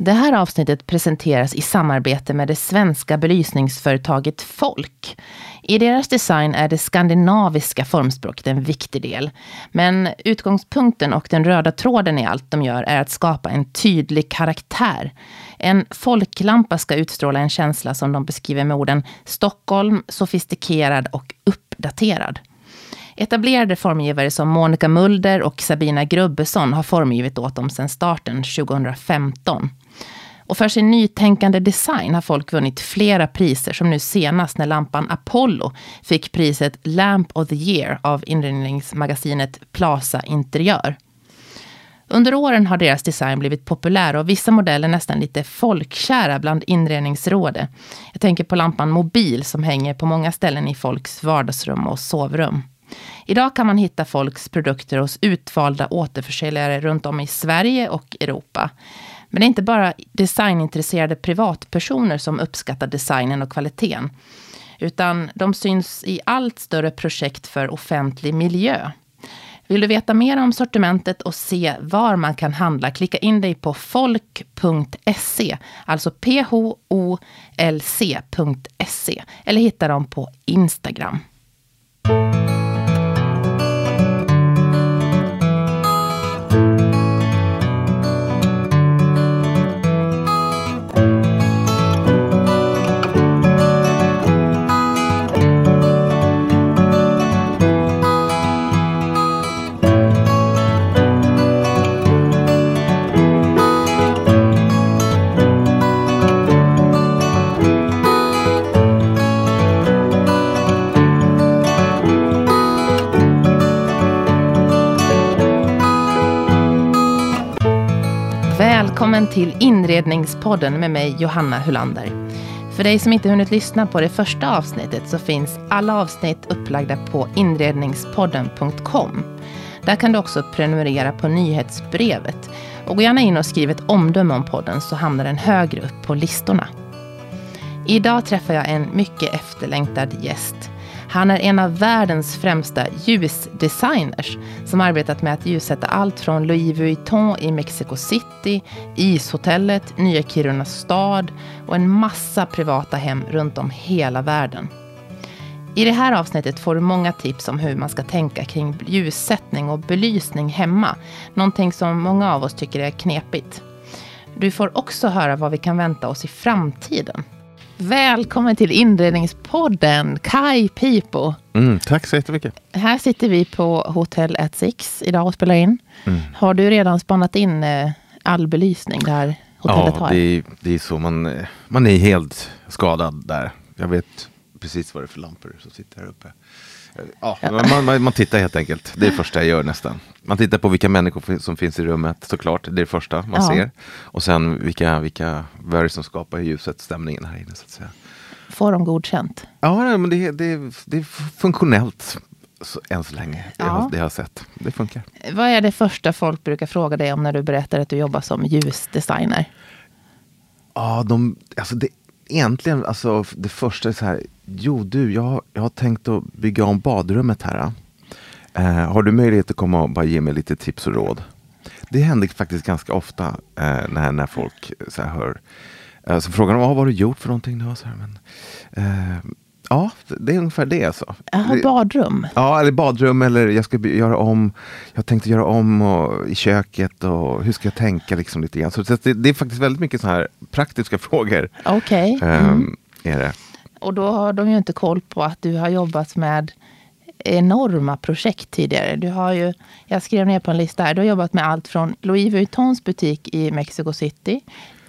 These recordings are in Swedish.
Det här avsnittet presenteras i samarbete med det svenska belysningsföretaget Folk. I deras design är det skandinaviska formspråket en viktig del. Men utgångspunkten och den röda tråden i allt de gör är att skapa en tydlig karaktär. En folklampa ska utstråla en känsla som de beskriver med orden Stockholm, sofistikerad och uppdaterad. Etablerade formgivare som Monica Mulder och Sabina Grubbesson har formgivit åt dem sedan starten 2015. Och för sin nytänkande design har folk vunnit flera priser, som nu senast när lampan Apollo fick priset Lamp of the Year av inredningsmagasinet Plaza Interiör. Under åren har deras design blivit populär och vissa modeller nästan lite folkkära bland inredningsrådet. Jag tänker på lampan Mobil som hänger på många ställen i folks vardagsrum och sovrum. Idag kan man hitta folks produkter hos utvalda återförsäljare runt om i Sverige och Europa. Men det är inte bara designintresserade privatpersoner som uppskattar designen och kvaliteten. Utan de syns i allt större projekt för offentlig miljö. Vill du veta mer om sortimentet och se var man kan handla, klicka in dig på folk.se, alltså pholc.se, eller hitta dem på Instagram. Till Inredningspodden med mig Johanna Hulander. För dig som inte hunnit lyssna på det första avsnittet så finns alla avsnitt upplagda på inredningspodden.com. Där kan du också prenumerera på nyhetsbrevet. Och gå gärna in och skriv ett omdöme om podden så hamnar den högre upp på listorna. Idag träffar jag en mycket efterlängtad gäst. Han är en av världens främsta ljusdesigners som arbetat med att ljussätta allt från Louis Vuitton i Mexico City, Ishotellet, Nya Kiruna stad och en massa privata hem runt om hela världen. I det här avsnittet får du många tips om hur man ska tänka kring ljussättning och belysning hemma. Någonting som många av oss tycker är knepigt. Du får också höra vad vi kan vänta oss i framtiden. Välkommen till inredningspodden, Kai Pipo. Mm, tack så jättemycket. Här sitter vi på Hotel at Six idag och spelar in. Mm. Har du redan spannat in eh, all belysning där hotellet ja, har? Ja, det, det, är så. Man, man är helt skadad där. Jag vet precis vad det är för lampor som sitter här uppe. Ja, man, man, man, tittar helt enkelt. Det är det första jag gör nästan. Man tittar på vilka människor som finns i rummet såklart. Det är det första man ja. ser. Och sen vilka, vilka vad som skapar ljuset, stämningen här inne så att säga. Får de godkänt? Ja, men det, det, det är funktionellt så, än så länge. Det, ja. har, det har jag sett. Det funkar. Vad är det första folk brukar fråga dig om när du berättar att du jobbar som ljusdesigner? Ja, de, alltså det, egentligen, alltså det första är så här. Jo du, jag, jag har tänkt att bygga om badrummet här. Eh, har du möjlighet att komma och bara ge mig lite tips och råd? Det händer faktiskt ganska ofta eh, när, när folk så här, hör. Eh, så frågar de, vad har du gjort för någonting nu? Så här, men, eh, ja, det är ungefär det. Alltså. Aha, badrum? Ja, eller badrum eller jag ska göra om. Jag tänkte göra om och, i köket och hur ska jag tänka liksom lite grann. Så det, det är faktiskt väldigt mycket så här praktiska frågor. Okej. Okay. Mm. är det. Och då har de ju inte koll på att du har jobbat med enorma projekt tidigare. Du har ju, jag skrev ner på en lista här, du har jobbat med allt från Louis Vuittons butik i Mexico City,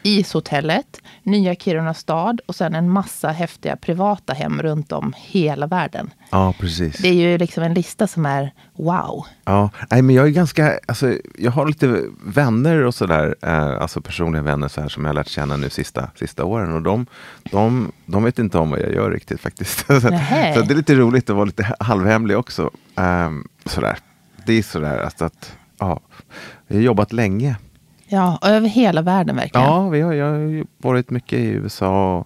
Ishotellet, Nya Kiruna stad och sen en massa häftiga privata hem runt om hela världen. Ja, precis. Det är ju liksom en lista som är wow. Ja, nej, men jag är ganska, alltså, jag har lite vänner och sådär, eh, alltså personliga vänner så här som jag har lärt känna nu sista, sista åren och de, de, de vet inte om vad jag gör riktigt faktiskt. så, så, det är lite roligt att vara lite halvhemlig också. Um, sådär. Det är sådär alltså att, ja, jag har jobbat länge Ja, över hela världen verkligen. Ja, vi har, jag har varit mycket i USA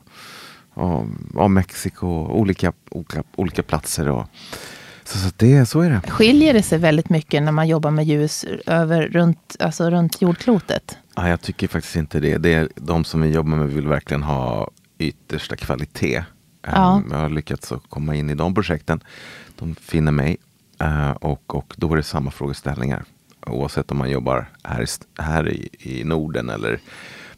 och, och Mexiko, olika, olika, olika platser. Och, så, så, det, så är det. Skiljer det sig väldigt mycket när man jobbar med ljus över, runt, alltså runt jordklotet? Ja, jag tycker faktiskt inte det. det är de som vi jobbar med vill verkligen ha yttersta kvalitet. Ja. Um, jag har lyckats komma in i de projekten. De finner mig uh, och, och då är det samma frågeställningar. Oavsett om man jobbar här, i, här i, i Norden eller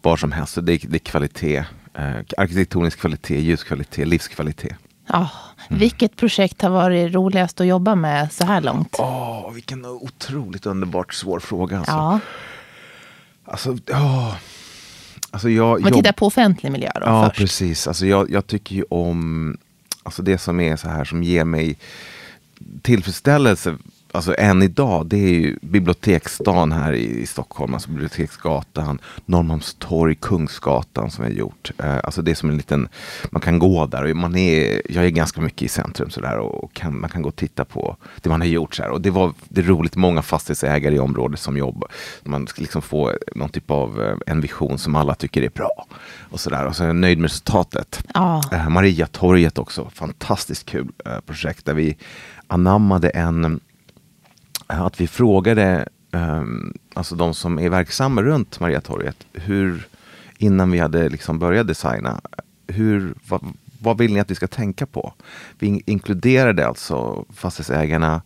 var som helst. Det, är- det är kvalitet. Uh, arkitektonisk kvalitet, ljuskvalitet, livskvalitet. Ja, Vilket projekt har varit roligast att jobba med så här långt? Åh, vilken otroligt underbart svår fråga. Alltså. Ja, Alltså, åh. alltså jag jobb- tittar på offentlig miljö då Ja, först. precis. Alltså jag, jag tycker ju om alltså det som är så här som ger mig tillfredsställelse alltså än idag, det är ju biblioteksdagen här i, Stockholm, alltså Biblioteksgatan, Norrmalmstorg, Kungsgatan som vi har gjort. Eh, alltså det är som en liten, man kan gå där och man är, jag är ganska mycket i centrum sådär och kan, man kan gå och titta på det man har gjort. Så här. Och det var det är roligt, många fastighetsägare i området som jobbar. Man ska liksom få någon typ av eh, en vision som alla tycker är bra. Och sådär, och så är jag nöjd med resultatet. Ja. Eh, Mariatorget också, fantastiskt kul eh, projekt där vi anammade en, att vi frågade ehm, alltså de som är verksamma runt Mariatorget, hur, innan vi hade liksom börjat designa, hur, vad, vad vill ni att vi ska tänka på? Vi in- inkluderade alltså fastighetsägarna,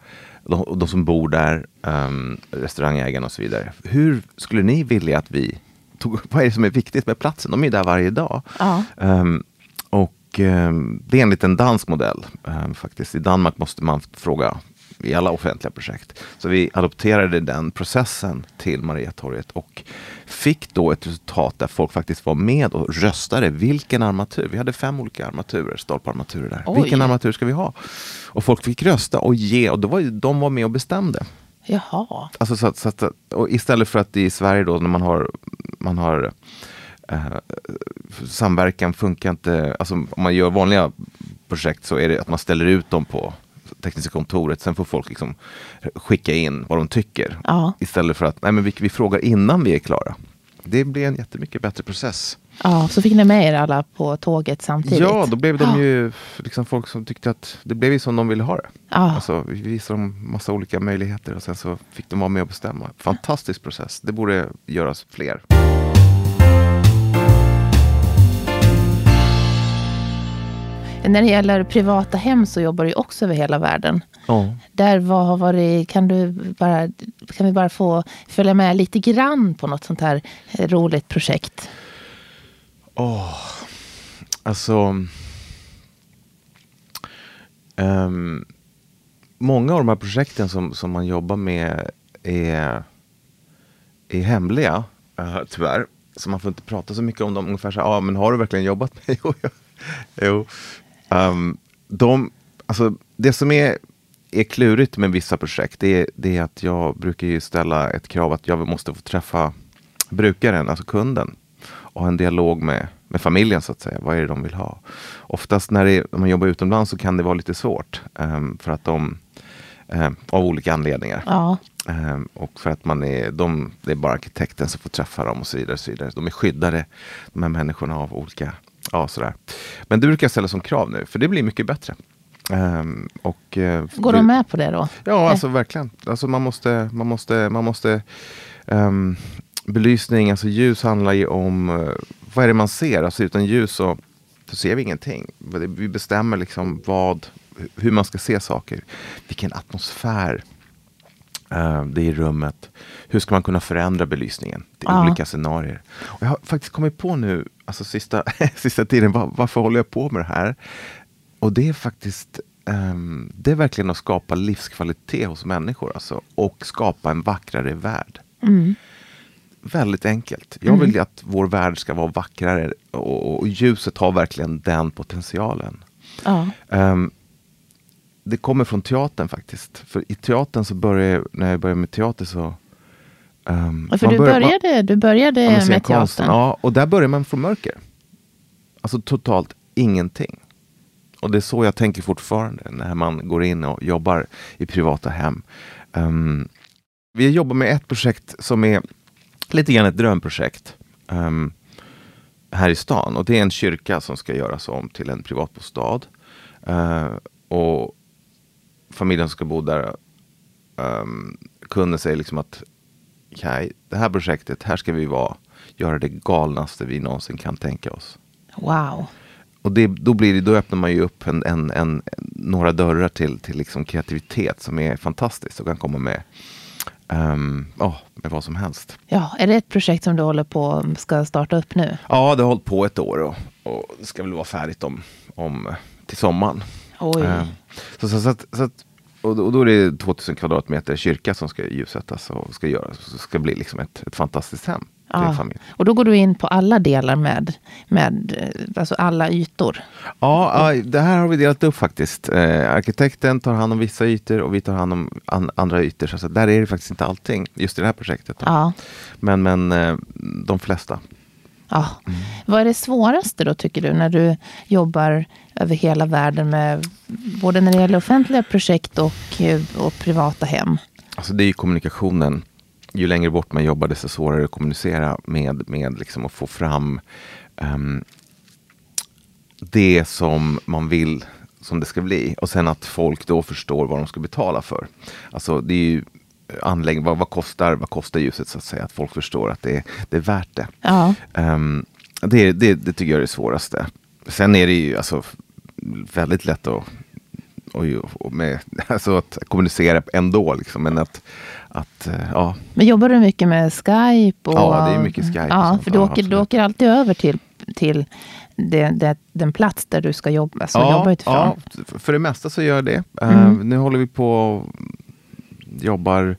de, de som bor där, um, restaurangägarna och så vidare. Hur skulle ni vilja att vi tog, vad är det som är viktigt med platsen? De är ju där varje dag. Ja. Ehm, och ehm, det är en liten dansk modell ehm, faktiskt. I Danmark måste man fråga i alla offentliga projekt. Så vi adopterade den processen till Mariatorget och fick då ett resultat där folk faktiskt var med och röstade. Vilken armatur? Vi hade fem olika armaturer, stolparmaturer där. Oj. Vilken armatur ska vi ha? Och folk fick rösta och ge och då var de var med och bestämde. Jaha. Alltså så att, så att, och istället för att i Sverige då när man har, man har eh, samverkan funkar inte, alltså om man gör vanliga projekt så är det att man ställer ut dem på tekniska kontoret, sen får folk liksom skicka in vad de tycker. Ja. Istället för att, nej men vi, vi frågar innan vi är klara. Det blir en jättemycket bättre process. Ja, så fick ni med er alla på tåget samtidigt? Ja, då blev de ju liksom folk som tyckte att det blev ju som de ville ha det. Ja. Alltså, vi visade dem massa olika möjligheter och sen så fick de vara med och bestämma. Fantastisk process. Det borde göras fler. När det gäller privata hem så jobbar du också över hela världen. Ja. Där vad har varit, kan, du bara, kan vi bara få följa med lite grann på något sånt här eh, roligt projekt? Alltså... ehm, många av de här projekten som, som man jobbar med är, är hemliga, uh, tyvärr. Så man får inte prata så mycket om dem. Ungefär så här, ah, men har du verkligen jobbat med Jo, jo. Ehm, de, alltså, det som är, är klurigt med vissa projekt, det är, det är att jag brukar ju ställa ett krav att jag måste få träffa brukaren, alltså kunden och ha en dialog med, med familjen så att säga. Vad är det de vill ha? Oftast när, det, när man jobbar utomlands så kan det vara lite svårt ehm, för att de ehm, av olika anledningar. Ja, Ehm, och för att man är, de, det är bara arkitekten som får träffa dem och så vidare. Och så vidare. De är skyddade, de här människorna av olika, ja sådär. Men det brukar jag ställa som krav nu, för det blir mycket bättre. Ehm, och, eh, går de med på det då? Ja, alltså verkligen. Alltså man måste, man måste, man måste ehm, belysning, alltså ljus handlar ju om, eh, vad är det man ser? Alltså utan ljus så, så ser vi ingenting. Vi bestämmer liksom vad, hur man ska se saker. Vilken atmosfär eh, det är i rummet. Hur ska man kunna förändra belysningen? Är Ja. olika scenarier. Och jag har faktiskt kommit på nu, alltså sista, sista tiden, var, varför håller jag på med det här? Och det är faktiskt ehm, det är verkligen att skapa livskvalitet hos människor alltså, och skapa en vackrare värld. Mm. Väldigt enkelt. Jag vill ju att vår värld ska vara vackrare och, och ljuset har verkligen den potentialen. Ja. Ehm, det kommer från teatern faktiskt. För i teatern så började när jag började med teater så... Ja, För du börjar- man- började, du började Ja, med scenkonsten. teatern. Ja, och där börjar man från mörker. Alltså totalt ingenting. Och det är så jag tänker fortfarande när man går in och jobbar i privata hem. Ehm, vi jobbar med ett projekt som är lite grann ett drömprojekt ehm, här i stan. Och det är en kyrka som ska göras om till en privatbostad. Uh, och familjen som ska bo där um, kunden säger liksom att Kaj, det här projektet, här ska vi vara, göra det galnaste vi någonsin kan tänka oss. Wow. Och det, då, blir det, då öppnar man ju upp en, en, en, några dörrar till, till liksom kreativitet som är fantastiskt och kan komma med, um, oh, med vad som helst. Ja, är det ett projekt som du håller på ska starta upp nu? Ja, det har hållit på ett år och, och det ska väl vara färdigt om, om, till sommaren. Oj. Um, så, så, så, att, så att, och då, är det 2000 kvadratmeter kyrka som ska ljussättas och ska, göras, ska bli liksom ett, ett fantastiskt hem. Ja. Och då går du in på alla delar med, med alltså alla ytor? Ja, det här har vi delat upp faktiskt. Eh, arkitekten tar hand om vissa ytor och vi tar hand om an, andra ytor. Så där är det faktiskt inte allting, just i det här projektet. Ja. Men, men eh, de flesta. Ja. Mm. Vad är det svåraste då tycker du när du jobbar över hela världen med både när det gäller offentliga projekt och, eh, och privata hem? Alltså det är ju kommunikationen ju längre bort man jobbar desto svårare att kommunicera med, med liksom att få fram um, det som man vill som det ska bli. Och sen att folk då förstår vad de ska betala för. Alltså det är ju anläggning, vad, vad, kostar, vad kostar ljuset så att säga? Att folk förstår att det, det är värt det. Ja. Um, det, det, det tycker jag är det svåraste. Sen är det ju alltså väldigt lätt att, och, och med, alltså att kommunicera ändå. Liksom, men att, att, eh, ja. Men jobbar du mycket med Skype? Och, ja, det är mycket Skype. Ja, för du åker, du åker alltid över till, till det, det, den plats där du ska jobba, alltså ja, jobba utifrån? Ja, för det mesta så gör jag det. Eh, mm. Uh, nu håller vi på jobbar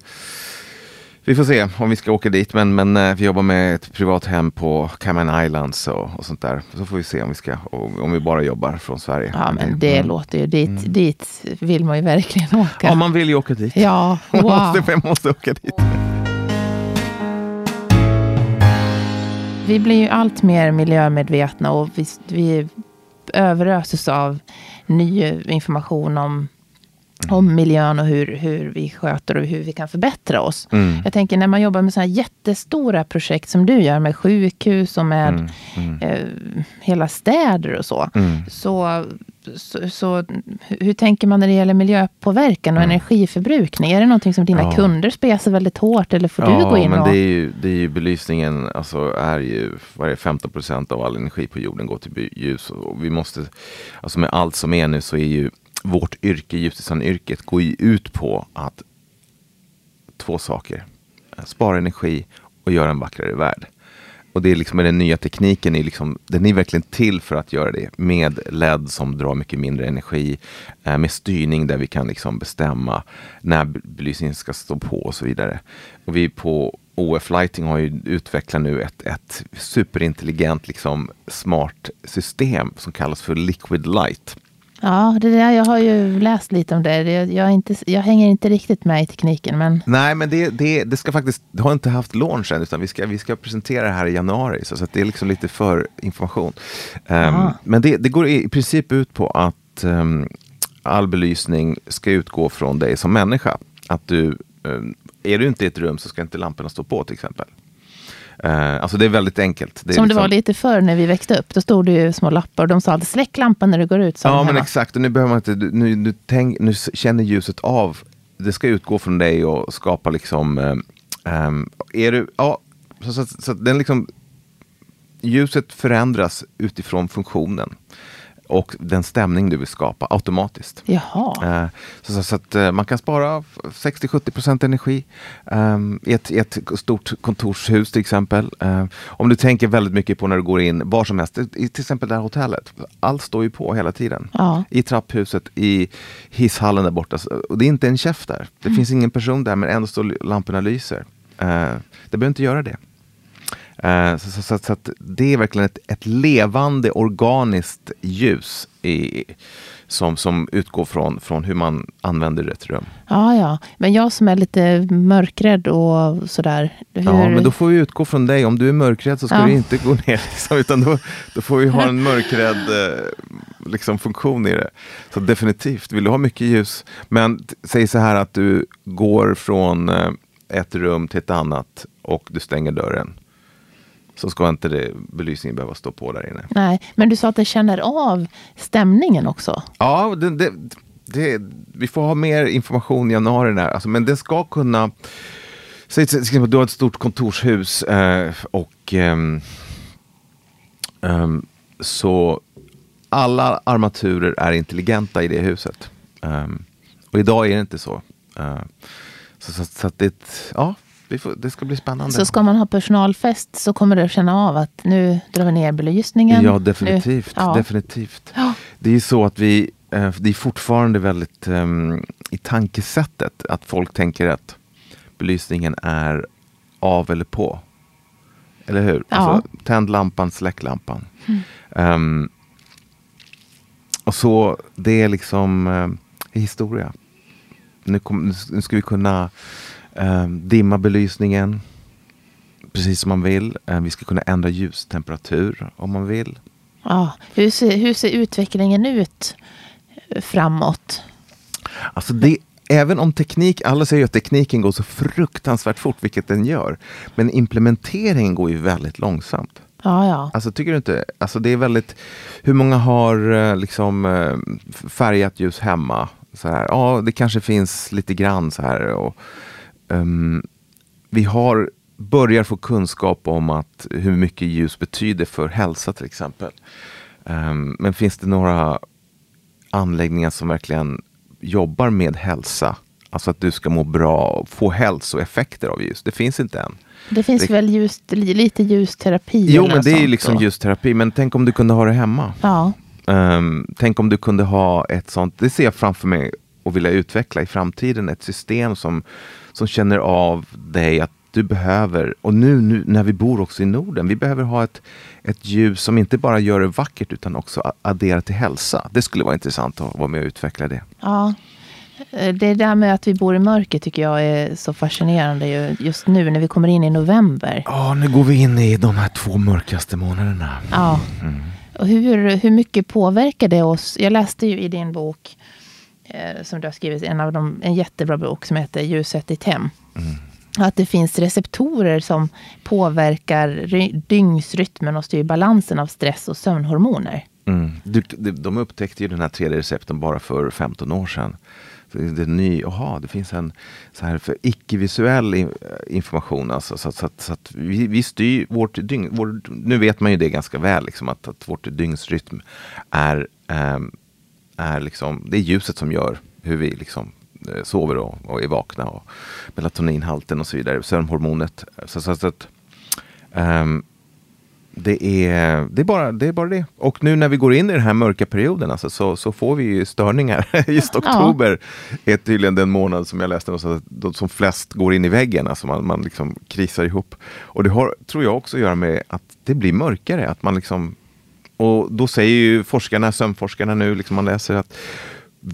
vi får se om vi ska åka dit, men, men uh, vi jobbar med ett privat hem på Cayman Islands och, och sånt där. Så får vi se om vi ska, om vi bara jobbar från Sverige. Ja, men det mm. låter ju, dit, mm. dit vill man ju verkligen åka. Ja, man vill ju åka dit. Ja, wow. man, måste, man måste åka dit. Vi blir ju allt mer miljömedvetna och vi, vi överöses av ny information om Mm. Om miljön och hur, hur vi sköter och hur vi kan förbättra oss. Mm. Jag tänker när man jobbar med sådana jättestora projekt som du gör med sjukhus och med mm. mm. Eh, hela städer och så, mm. så. Så, så, hur tänker man när det gäller miljöpåverkan och mm. energiförbrukning? Är det någonting som dina ja. kunder spesar väldigt hårt eller får ja, du gå in? Men och... det är ju, det är ju belysningen, alltså är ju, är 15 procent av all energi på jorden går till ljus. Och vi måste, alltså med allt som är nu så är ju vårt yrke, ljusdesignyrket, går ju ut på att två saker. Spara energi och göra en vackrare värld. Och det är liksom den nya tekniken, är liksom, den är verkligen till för att göra det. Med LED som drar mycket mindre energi, eh, med styrning där vi kan liksom bestämma när belysningen ska stå på och så vidare. Och vi på OF Lighting har ju utvecklat nu ett, ett superintelligent, liksom, smart system som kallas för Liquid Light. Ja, det där, jag har ju läst lite om det. Jag, inte, jag hänger inte riktigt med i tekniken. Men... Nej, men det, det, det ska faktiskt, det har inte haft launch än, utan vi ska, vi ska presentera det här i januari. Så, så det är liksom lite för information. Um, men det, det går i princip ut på att um, all belysning ska utgå från dig som människa. Att du, um, är du inte i ett rum så ska inte lamporna stå på till exempel. Uh, alltså det är väldigt enkelt. Det Som liksom... det var lite förr när vi växte upp. Då stod det ju små lappar och de sa släck lampan när du går ut. Ja, men hemma. exakt. Och nu behöver man inte, nu, nu, tänk, nu känner ljuset av. Det ska utgå från dig och skapa liksom, um, um, är du, ja, så, så, så, så den liksom, ljuset förändras utifrån funktionen och den stämning du vill skapa automatiskt. Jaha. Eh, så, så, så, att eh, man kan spara 60-70% energi eh, i, ett, i ett stort kontorshus till exempel. Eh, om du tänker väldigt mycket på när du går in var som helst, i till exempel det här hotellet. Allt står ju på hela tiden. Ja. I trapphuset, i hisshallen där borta. Och det är inte en chef där. Det mm. finns ingen person där men ändå står lamporna lyser. Det behöver inte göra det. Uh, så, så, så, så, att det är verkligen ett, ett levande organiskt ljus i, som, som utgår från, från hur man använder ett rum. Ja, ja. Men jag som är lite mörkrädd och sådär. Hur... Ja, men då får vi utgå från dig. Om du är mörkrädd så ska ja. du inte gå ner. Liksom, utan då, då får vi ha en mörkrädd eh, liksom, funktion i det. Så definitivt, vill du ha mycket ljus. Men säg så här att du går från eh, ett rum till ett annat och du stänger dörren så ska inte det, belysningen behöva stå på där inne. Nej, men du sa att det känner av stämningen också. Ja, det, det, det, vi får ha mer information i januari. Där. Alltså, men det ska kunna Säg till exempel, du har ett stort kontorshus eh, och ehm, ehm, så alla armaturer är intelligenta i det huset. Ehm, och idag är det inte så. Eh, så, så, så att det, ja, får, det ska bli spännande. Så ska man ha personalfest så kommer du att känna av att nu drar vi ner belysningen. Ja, definitivt. Nu, ja. definitivt. Ja. Det är så att vi, eh, det är fortfarande väldigt ehm, i tankesättet att folk tänker att belysningen är av eller på. Eller hur? Ja. Alltså, tänd lampan, släck lampan. Ehm, och så, det är liksom eh, historia. Nu, kom, nu ska vi kunna dimma belysningen precis som man vill. Eh, vi ska kunna ändra ljustemperatur om man vill. Ja. Hur, ser, hur ser utvecklingen ut framåt? Alltså det, även om teknik, alla säger att tekniken går så fruktansvärt fort, vilket den gör. Men implementeringen går ju väldigt långsamt. Ja, ja. Alltså tycker du inte? Alltså det är väldigt, hur många har eh, liksom eh, färgat ljus hemma? Så här, ja, det kanske finns lite grann så här. Och, ehm, vi har, börjar få kunskap om att hur mycket ljus betyder för hälsa till exempel. Ehm, men finns det några anläggningar som verkligen jobbar med hälsa? Alltså att du ska må bra och få hälsoeffekter av ljus. Det finns inte än. Det finns Det- väl ljus, li- lite ljusterapi? Jo, men det är liksom då? ljusterapi. Men tänk om du kunde ha det hemma. Ja, Ehm, tänk om du kunde ha ett sånt, det ser jag framför mig och vilja utveckla i framtiden, ett system som, som känner av dig att du behöver, och nu, nu när vi bor också i Norden, vi behöver ha ett, ett ljus som inte bara gör det vackert utan också adderar till hälsa. Det skulle vara intressant att vara med och utveckla det. ja. Eh, Det där med att vi bor i mörker tycker jag är så fascinerande ju- just nu när vi kommer in i november. Ja, nu går vi in i de här två mörkaste månaderna. Ja. Och hur, hur mycket påverkar det oss? Jag läste ju i din bok som du har skrivit, en, av dem, en jättebra bok som heter Ljuset i ditt hem. Att det finns receptorer som påverkar ry- dygnsrytmen och styr balansen av stress och sömnhormoner. Mm. Du, de, de upptäckte ju den här 3D-receptorn bara för 15 år sedan. Det är ny, aha, det finns en så här för icke-visuell in, information. Alltså, så, så, så att vi, vi styr vårt dygn. Vår, nu vet man ju det ganska väl, liksom, att, att vårt dygnsrytm är, ehm, är liksom, det är ljuset som gör hur vi liksom, eh, sover och, och är vakna. Och melatoninhalten och så vidare, sömnhormonet. Så, så, så att, ehm, det är, det, är bara, det är bara det. Och nu när vi går in i den här mörka perioden alltså, så, så får vi ju störningar. Just oktober är tydligen den månad som jag läste någonstans de som flest går in i väggen. Alltså man, man liksom krisar ihop. Och det har, tror jag också att göra med att det blir mörkare. Att man liksom, och då säger ju forskarna, sömnforskarna nu, liksom man läser att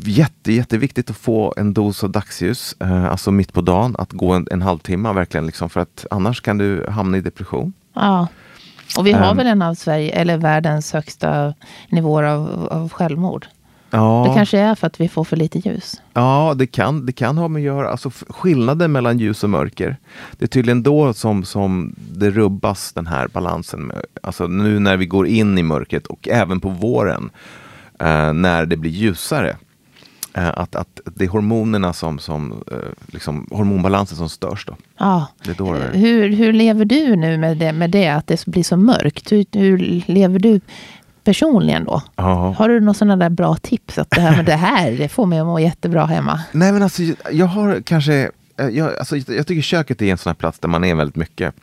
Jätte, jätteviktigt att få en dos av dagsljus, eh, alltså mitt på dagen, att gå en, en halvtimme verkligen, liksom, för att annars kan du hamna i depression. Ja. Och vi har Ehm. väl en av Sverige, eller världens högsta nivåer av, av självmord. Ja. Det kanske är för att vi får för lite ljus. Ja, det kan, det kan ha med att göra. Alltså, skillnaden mellan ljus och mörker. Det är tydligen då som, som det rubbas, den här balansen. Alltså nu när vi går in i mörkret och även på våren eh, när det blir ljusare. Eh, att, att det är hormonerna som, som eh, liksom, hormonbalansen som störs då. Ja. Det då det. Hur, hur lever du nu med det, med det att det blir så mörkt? Hur, hur lever du personligen då? Ja. Har du några sådana där bra tips? Att det här med det här, det får mig att må jättebra hemma. Nej men alltså jag har kanske, eh, jag, alltså, jag tycker köket är en sån här plats där man är väldigt mycket.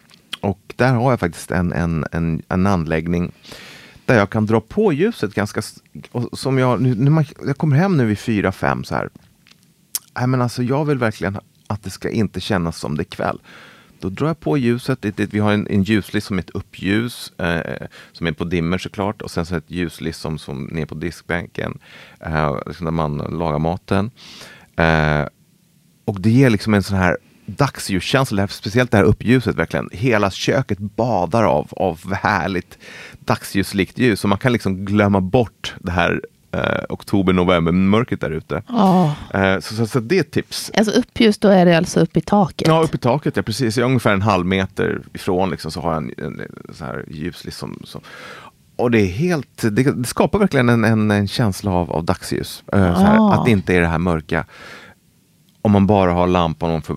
Och där har jag faktiskt en, en, en, en anläggning där jag kan dra på ljuset ganska, som jag, nu, när man, jag kommer hem nu vid fyra, fem så här. Nej men alltså jag vill verkligen att det ska inte kännas som det är kväll. Då drar jag på ljuset. Det, det, vi har en, en ljuslist som är ett uppljus. Eh, som är på dimmer såklart. Och sen så ett ljuslist som, som ner på diskbänken. Eh, liksom där man lagar maten. Eh, och det ger liksom en sån här dagsljuskänsla, speciellt det här uppljuset verkligen. Hela köket badar av, av härligt dagsljuslikt ljus. Och man kan liksom glömma bort det här eh, oktober, november mörkret där ute. Ja. Eh, så, så, så det är ett tips. Alltså uppljus, då är det alltså upp i taket? Ja, upp i taket, ja precis. Jag är ungefär en halv meter ifrån liksom, så har jag en, en, en så här ljus. Som, som, och det är helt, det, det skapar verkligen en, en, en känsla av, av dagsljus. Eh, här, Ah. Att det inte är det här mörka. Om man bara har lampan om för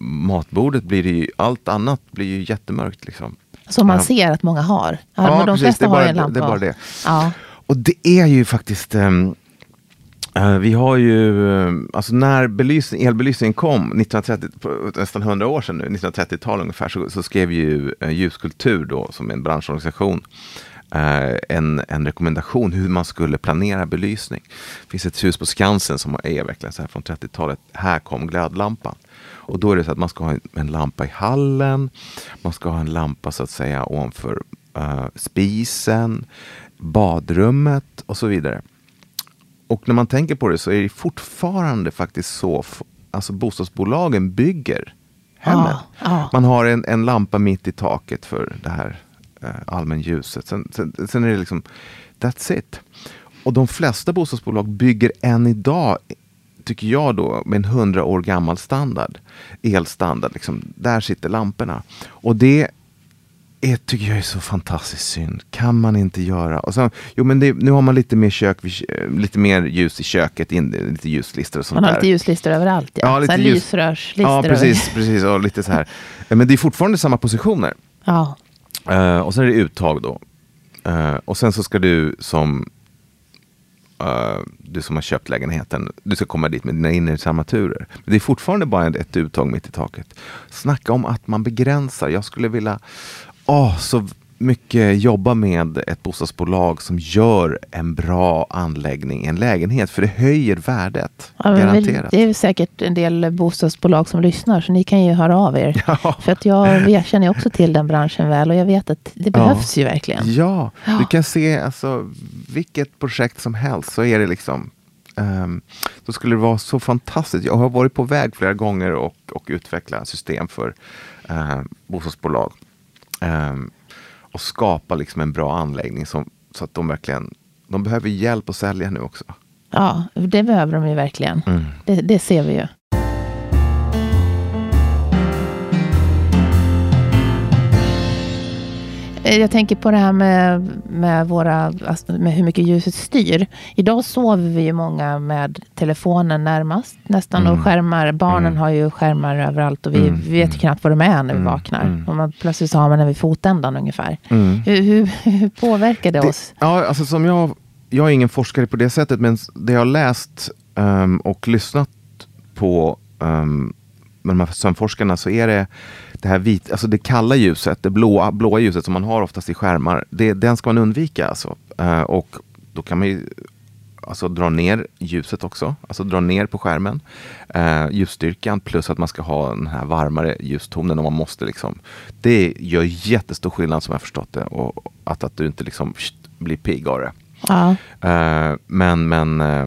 matbordet blir det ju, allt annat blir ju jättemörkt. Liksom. Som man ser att många har. Ja, Ja, de precis, flesta det är har bara- en lampa. det är bara det. Ja. Och det är ju faktiskt ehm, eh, vi har ju, eh, alltså när belysning, elbelysningen kom, 1930, nästan 100 år sedan nu, 1930-tal ungefär, så, så skrev ju eh, Ljuskultur då, som är en branschorganisation, eh, en, en rekommendation hur man skulle planera belysning. Det finns ett hus på Skansen som är verkligen så här från 30-talet, här kom glödlampan. Och då är det så att man ska ha en, en lampa i hallen, man ska ha en lampa så att säga ovanför uh, spisen, badrummet och så vidare. Och när man tänker på det så är det fortfarande faktiskt så, alltså bostadsbolagen bygger hemmet. Ja, ja. Man har en, en lampa mitt i taket för det här eh, allmänljuset. Sen, sen, sen är det liksom, that's it. Och de flesta bostadsbolag bygger än idag, tycker jag då, med en hundra år gammal standard. Elstandard, liksom. där sitter lamporna. Och det är, tycker jag är så fantastiskt synd. Kan man inte göra? Och sen, jo, men det, nu har man lite mer, kök, kö- lite mer ljus i köket, in, lite ljuslistor och sånt Man har där. lite ljuslistor överallt. Ja. Ja, lite här ljus- lysrörslistor. Ja, precis. precis och lite så här. Men det är fortfarande samma positioner. Ja. Eh, och sen är det uttag då. Eh, och sen så ska du som eh, du som har köpt lägenheten, du ska komma dit med dina inredningsarmaturer. Men det är fortfarande bara ett uttag mitt i taket. Snacka om att man begränsar. Jag skulle vilja åh, så mycket jobba med ett bostadsbolag som gör en bra anläggning i en lägenhet. För det höjer värdet. Ja, garanterat. det är säkert en del bostadsbolag som lyssnar, så ni kan ju höra av er. Ja. För att jag, jag känner också till den branschen väl och jag vet att det behövs ju verkligen. Ja, Ja. du kan se alltså, vilket projekt som helst så är det liksom ehm, då skulle det vara så fantastiskt. Jag har varit på väg flera gånger och, och utveckla system för uh, bostadsbolag. Ehm, och skapa liksom en bra anläggning som, så att de verkligen de behöver hjälp att sälja nu också. Ja, det behöver de ju verkligen. Mm. Det, det ser vi ju. Jag tänker på det här med, med, våra, alltså med hur mycket ljuset styr. Idag sover vi ju många med telefonen närmast nästan och skärmar. Barnen har ju skärmar överallt och vi, Mm, vet ju knappt vad de är när vi Mm, vaknar. mm. Och man, plötsligt så har man den vid fotändan ungefär. Mm. Hur, hur, hur påverkar det, oss? Ja, alltså som jag, jag är ingen forskare på det sättet, men det jag har läst ehm, och lyssnat på um, med de här sömnforskarna så är det det här vit, alltså det kalla ljuset, det blåa, blåa ljuset som man har oftast i skärmar, det, den ska man undvika. Alltså. Eh, och då kan man ju alltså, dra ner ljuset också, alltså dra ner på skärmen. Uh, ljusstyrkan plus att man ska ha den här varmare ljustonen om man måste. Liksom. Det gör jättestor skillnad som jag förstått det. Och att, att du inte liksom pst, blir pigg av det. Ja. Eh, men men eh,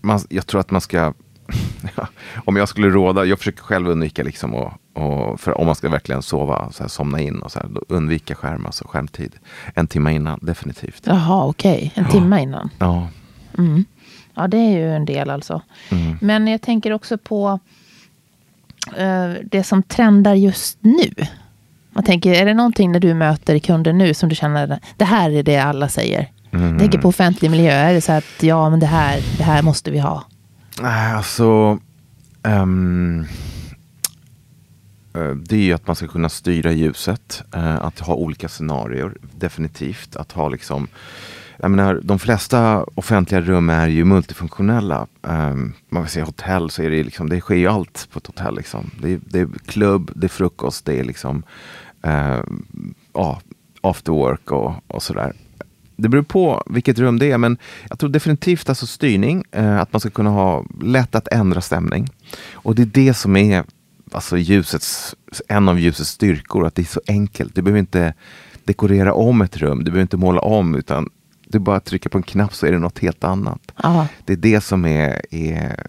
man, jag tror att man ska, om jag skulle råda, jag försöker själv undvika liksom och, och för om man ska verkligen sova, så här, somna in och så här, undvika skärm, alltså skärmtid. En timme innan, definitivt. Jaha, okej. En timme innan. Ja. Mm. Ja, det är ju en del alltså. Mm. Men jag tänker också på eh, det som trendar just nu. Man tänker, är det någonting när du möter kunder nu som du känner, det här är det alla säger? Mm. Tänker på offentlig miljö, är det så att ja, men det här, det här måste vi ha? Nej, Alltså, eh, Eh, det är ju att man ska kunna styra ljuset. eh, att ha olika scenarier, definitivt. Att ha liksom, jag menar, de flesta offentliga rum är ju multifunktionella. Um, man vill säga hotell, så är det, liksom, det sker ju allt på ett hotell. Liksom. Det, är, det är klubb, det är frukost, det är liksom eh, ja, after work och, och sådär. Det beror på vilket rum det är, men jag tror definitivt alltså styrning, eh, att man ska kunna ha lätt att ändra stämning. Och det är det som är alltså ljusets, en av ljusets styrkor, att det är så enkelt. Du behöver inte dekorera om ett rum, du behöver inte måla om, utan du bara trycker på en knapp så är det något helt annat. Ja. Det är det som är, är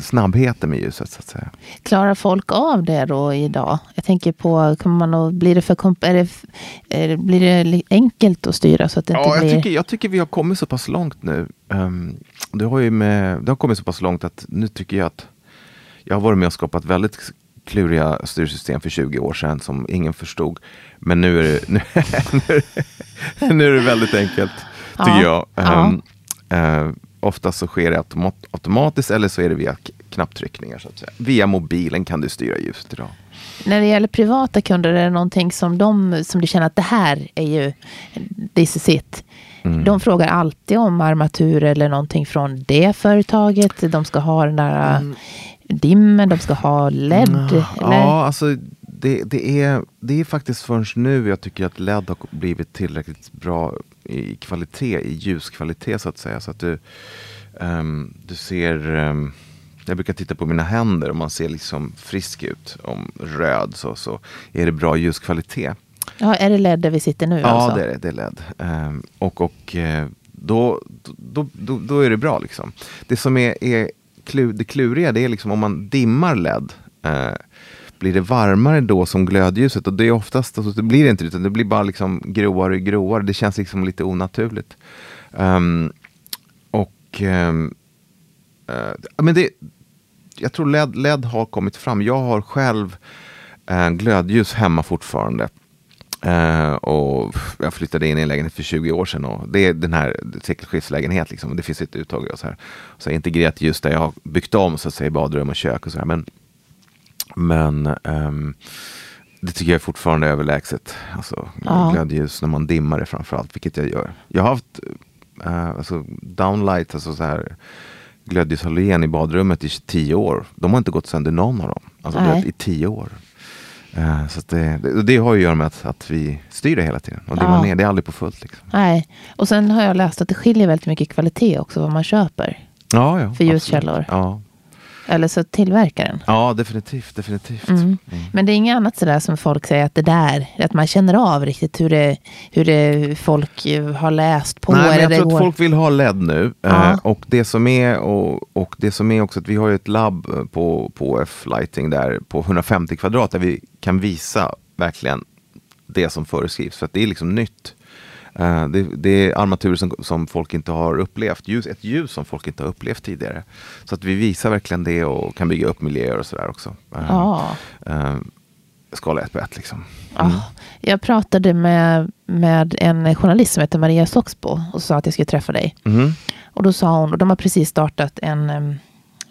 snabbheten med ljuset, så att säga. Klarar folk av det då idag? Jag tänker på, kommer man att, blir, det för, komp- är det, är det, blir det enkelt att styra så att det Ja, inte jag blir... tycker, jag tycker vi har kommit så pass långt nu. Um, det, har ju med, det har kommit så pass långt att nu tycker jag att jag har varit med och skapat väldigt kluriga styrsystem för 20 år sedan som ingen förstod. Men nu är det, nu, nu, är det- väldigt enkelt, tycker Ja, jag. Um, eh, oftast så sker det automat, automatiskt eller så är det via knapptryckningar så att säga. Via mobilen kan du styra ljuset idag. När det gäller privata kunder, är det någonting som, de, som du känner att det här är ju, this is it. Mm. De frågar alltid om armatur eller någonting från det företaget. De ska ha den där mm. Dimmen, de ska ha LED. Mm. Ja, alltså det, det, är, det är faktiskt först nu jag tycker att LED har blivit tillräckligt bra i kvalitet, i ljuskvalitet så att säga. Så att du, um, du ser um, jag brukar titta på mina händer och man ser liksom frisk ut. Om röd så, så är det bra ljuskvalitet. Ja, är det LED där vi sitter nu? Ja, alltså? det, är, det är LED. Um, och och uh, då, då, då, då, är det bra. Liksom. Det som är, är klur, det kluriga det är liksom om man dimmar LED. Eh, blir det varmare då som glödljuset? Och det är oftast, alltså, det blir inte utan det blir bara liksom gråare och gråare. Det känns liksom lite onaturligt. Um, och um, Uh, men det, jag tror LED, LED har kommit fram. Jag har själv eh, glödljus hemma fortfarande. Uh, och jag flyttade in i en lägenhet för 20 år sedan och det är den här sekelskifteslägenhet liksom. Det finns ett uttag och så här. Så jag integrerat just där jag har byggt om så att säga badrum och kök och så här. Men, men um, det tycker jag är fortfarande överlägset. Alltså ja. glödljus när man dimmar det framförallt, vilket jag gör. Jag har haft uh, alltså downlight, alltså så här glödljushalogén i badrummet i tio år. De har inte gått sönder någon av dem. Alltså det, i tio år. Uh, så det, det, det, har ju att göra med att, att vi styr det hela tiden. Och det, ja. ner, det är aldrig på fullt. Liksom. Nej, och sen har jag läst att det skiljer väldigt mycket kvalitet också vad man köper. Ja, ja, för ljuskällor. Ja. Eller så tillverkaren. Ja, definitivt. definitivt. Mm. Mm. Men det är inget annat sådär som folk säger att det där, att man känner av riktigt hur det, hur det folk har läst på. Nej, men jag tror att folk vill ha LED nu. Ja. Eh, och, det som är, och, och det som är också att vi har ett labb på, på F-lighting där på 150 kvadrat där vi kan visa verkligen det som föreskrivs. För att det är liksom nytt. Uh, det, det, är armaturer som, som, folk inte har upplevt. Ljus, ett ljus som folk inte har upplevt tidigare. Så att vi visar verkligen det och kan bygga upp miljöer och sådär också. Uh, uh, skala ett på ett liksom. Mm. Ja, jag pratade med, med en journalist som heter Maria Soxbo och sa att jag skulle träffa dig. Mm. Och då sa hon, och de har precis startat en,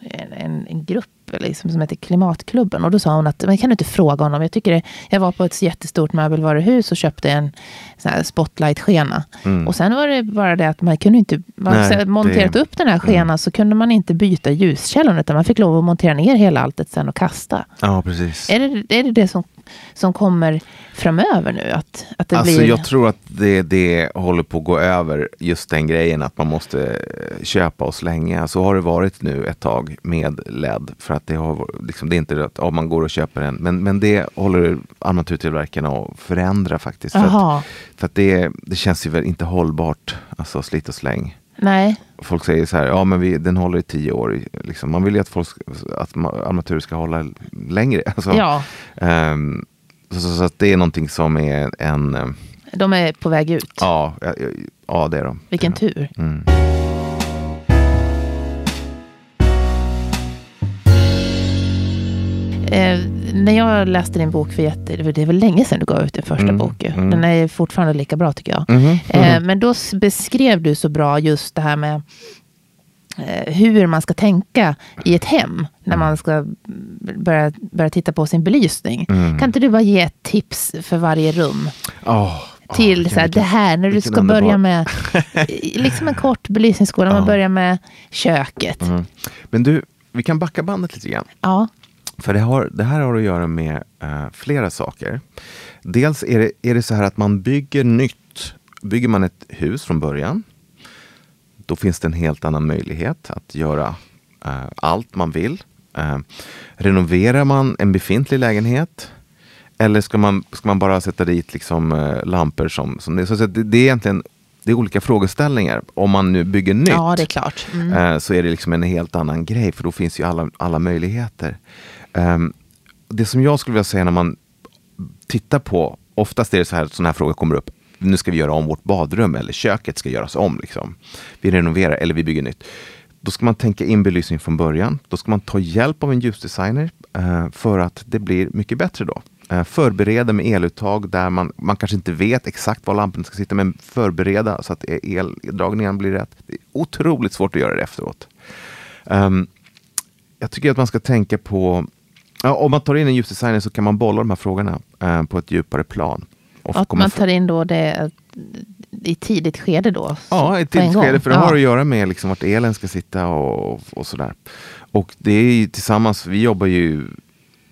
en, en, grupp liksom, som heter Klimatklubben. Och då sa hon att, men kan du inte fråga honom? Jag, tycker det, jag var på ett jättestort möbelvaruhus och köpte en spotlight-skena. Mm. Och sen var det bara det att man kunde inte, man Nej, monterat det... upp den här skenan mm. så kunde man inte byta ljuskällan utan man fick lov att montera ner hela alltet sen och kasta. Ja, precis. Är det är det, det som som kommer framöver nu? Att, att det alltså, blir... Jag tror att det, det håller på att gå över, just den grejen att man måste eh, köpa och slänga. Så har det varit nu ett tag med LED. För att det, har, liksom, det är inte att oh, man går och köper en, men, men det håller armaturtillverkarna att förändra faktiskt. För att, för att, det, det känns ju väl inte hållbart, alltså slit och släng. Nej. Folk säger så här, ja men vi, den håller i tio år. Liksom. Man vill ju att, folk, att armatur ska hålla längre. Alltså, ja. Um, så, så, så, att det är någonting som är en... Eh, de är på väg ut? Ja, ja, ja det är de. Vilken det är tur. Mm. Eh, när jag läste din bok för jätte, det är väl länge sedan du gav ut din första mm, bok. Mm. Den är fortfarande lika bra tycker jag. Mm, eh, men då beskrev du så bra just det här med eh, hur man ska tänka i ett hem när man ska börja, börja titta på sin belysning. Mm. Kan inte du bara ge ett tips för varje rum? Oh, till oh, så här, det här när du ska börja med liksom en kort belysningsskola. Oh. Man börjar med köket. Mm. Men du, vi kan backa bandet lite grann. Ja. För det, har, det här har att göra med uh, flera saker. Dels är det, är det så här att man bygger nytt. Bygger man ett hus från början, då finns det en helt annan möjlighet att göra uh, allt man vill. Uh, renoverar man en befintlig lägenhet eller ska man, ska man bara sätta dit liksom, uh, lampor som, som det, så det, det är egentligen det är olika frågeställningar. Om man nu bygger nytt ja, är. Mm. så är det liksom en helt annan grej för då finns ju alla, alla möjligheter. Um, det som jag skulle vilja säga när man tittar på, oftast är det så här, sådana här frågor kommer upp. Nu ska vi göra om vårt badrum eller köket ska göras om. Liksom. Vi renoverar eller vi bygger nytt. Då ska man tänka in belysning från början. Då ska man ta hjälp av en ljusdesigner uh, för att det blir mycket bättre då. Eh, förbereda med eluttag där man, man kanske inte vet exakt var lamporna ska sitta, men förbereda så att e-, eldragningen blir rätt. Det är otroligt svårt att göra det efteråt. Um, jag tycker att man ska tänka på, ja, om man tar in en ljusdesigner så kan man bolla de här frågorna eh, på ett djupare plan. Och att man tar in då det i tidigt skede då? Ja, i tidigt skede, för det ja. har att göra med liksom vart elen ska sitta och, och sådär. Och det är ju tillsammans, vi jobbar ju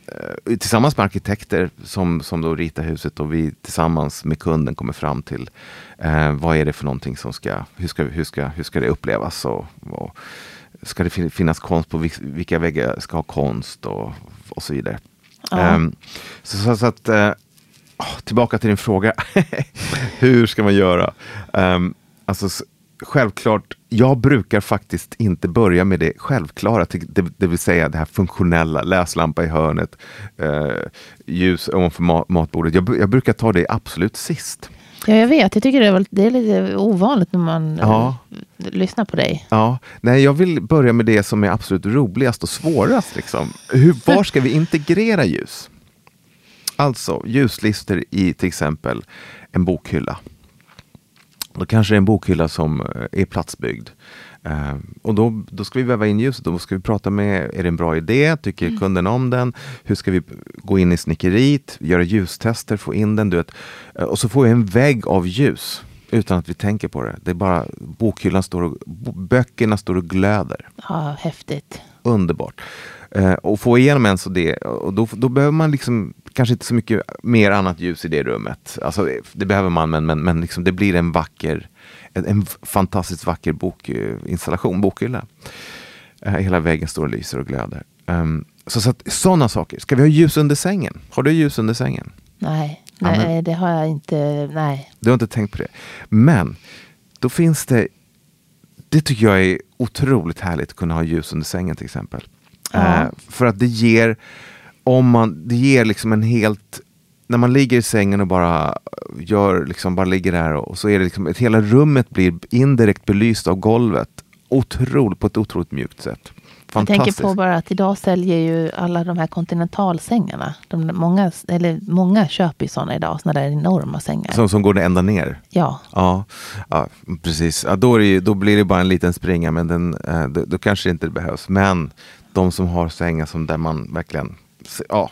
eh, tillsammans med arkitekter som, som då ritar huset och vi tillsammans med kunden kommer fram till eh, vad är det för någonting som ska, hur ska, hur ska, hur ska det upplevas och, och ska det finnas konst på vilka väggar ska ha konst och, och så vidare. Ja. Um, så, så, så, att, uh, tillbaka till din fråga. Hur ska man göra? Um, alltså, självklart, jag brukar faktiskt inte börja med det självklara, det, det vill säga det här funktionella, läslampa i hörnet, uh, ljus ovanför matbordet. Jag, jag brukar ta det absolut sist. Ja, jag vet. Jag tycker det är, det är lite ovanligt när man ja. lyssnar på dig. Ja, nej, jag vill börja med det som är absolut roligast och svårast. Liksom. Hur, var ska vi integrera ljus? Alltså ljuslister i till exempel en bokhylla. Då kanske det är en bokhylla som eh, är platsbyggd. Uh, och då, då ska vi väva in ljuset. Då ska vi prata med, är det en bra idé? Tycker mm. kunden om den? Hur ska vi gå in i snickeriet? Göra ljustester, få in den. Du vet. Uh, och så får vi en vägg av ljus utan att vi tänker på det. Det är bara bokhyllan står och, böckerna står och glöder. Ja, häftigt. Underbart. Uh, och få igenom ens det, och då, då behöver man liksom kanske inte så mycket mer annat ljus i det rummet. Alltså, det behöver man, men, men, men liksom det blir en vacker en, en fantastiskt vacker bokinstallation, bokhylla. Uh, hela väggen står och lyser och glöder. Um, så, så sådana saker. Ska vi ha ljus under sängen? Har du ljus under sängen? Nej, nej ja, men, det har jag inte. Nej. Du har inte tänkt på det. Men då finns det, det tycker jag är otroligt härligt att kunna ha ljus under sängen till exempel. Ja. Uh, för att det ger, om man, det ger liksom en helt när man ligger i sängen och bara gör, liksom bara ligger där och så är det liksom, hela rummet blir indirekt belyst av golvet. Otroligt, på ett otroligt mjukt sätt. Jag tänker på bara att idag säljer ju alla de här kontinentalsängarna. De, många, eller många köper ju sådana idag, sådana där enorma sängar. Som, som går ända ner? Ja. Ja, ja precis. Ja, då, det, då, blir det bara en liten springa, men den, eh, då, då kanske det inte behövs. Men de som har sängar som där man verkligen ja,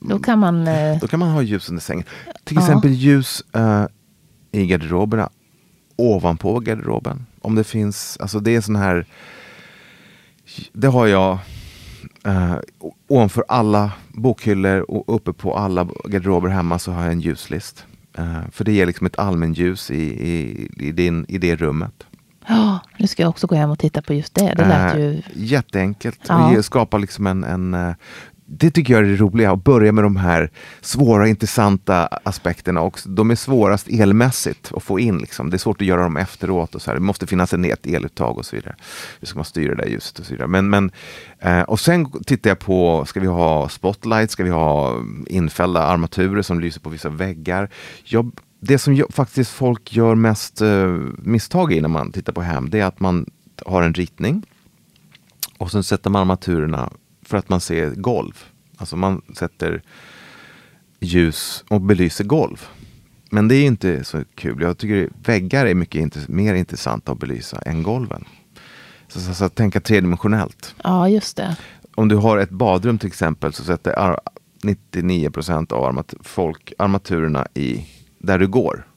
då kan man, eh... Då kan man ha ljus under sängen. Till exempel ljus uh, i garderoberna. Ovanpå garderoben. Om det finns, alltså det är sån här Det har jag uh, ovanför alla bokhyllor och uppe på alla garderober hemma så har jag en ljuslist. Uh, för det ger liksom ett allmänljus i, i, i, din, i det rummet. Ja, nu ska jag också gå hem och titta på just det. Det lät ju... Jätteenkelt. Ja. Och skapa liksom en, en det tycker jag är det roliga, att börja med de här svåra intressanta aspekterna. Och de är svårast elmässigt att få in. Liksom. Det är svårt att göra dem efteråt. Och så här. Det måste finnas en ett eluttag och så vidare. Hur ska man styra det ljuset och så vidare. Men, men, eh, och sen tittar jag på, ska vi ha spotlight? Ska vi ha infällda armaturer som lyser på vissa väggar? Jag, det som jag, faktiskt folk gör mest eh, misstag i när man tittar på hem, det är att man har en ritning och sen sätter man armaturerna för att man ser golv. Alltså man sätter ljus och belyser golv. Men det är inte så kul. Jag tycker väggar är mycket mer intressanta att belysa än golven. Så, så, så att tänka tredimensionellt. Ja, just det. Om du har ett badrum till exempel så sätter 99 procent av armat folk armaturerna i där du går.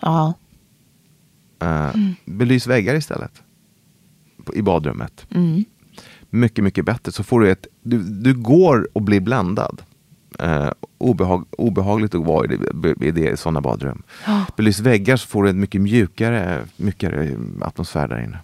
Ja. Uh, mm. Belys väggar istället. I badrummet. Mm mycket, mycket bättre. Så får du ett, du, du går och blir blandad. Eh, obehag, obehagligt att vara i, det, i, det, i sådana badrum. Ja. Belys väggar så får du en mycket mjukare, mjukare atmosfär där inne.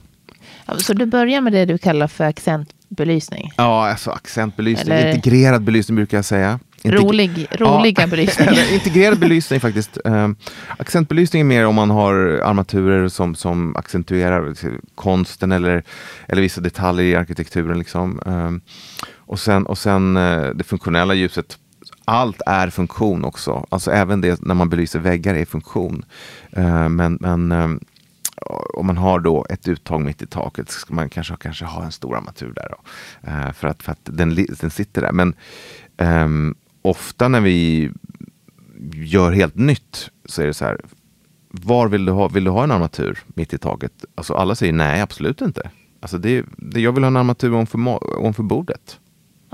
Så du börjar med det du kallar för accentbelysning? Ja, alltså accentbelysning. Eller... Integrerad belysning brukar jag säga. Rolig, roliga ja. belysningar. Integrerad belysning faktiskt. Um, accentbelysning är mer om man har armaturer som, som accentuerar konsten eller, eller vissa detaljer i arkitekturen. Liksom. Um, och sen, och sen uh, det funktionella ljuset. Allt är funktion också. Alltså även det när man belyser väggar är funktion. Uh, men men um, om man har då ett uttag mitt i taket ska man kanske, kanske ha en stor armatur där. Då, uh, för att, för att den, den sitter där. Men um, ofta när vi gör helt nytt så är det så här. Var vill du ha? Vill du ha en armatur mitt i taket? Alltså alla säger nej, absolut inte. Alltså det, det, jag vill ha en armatur ovanför, bordet.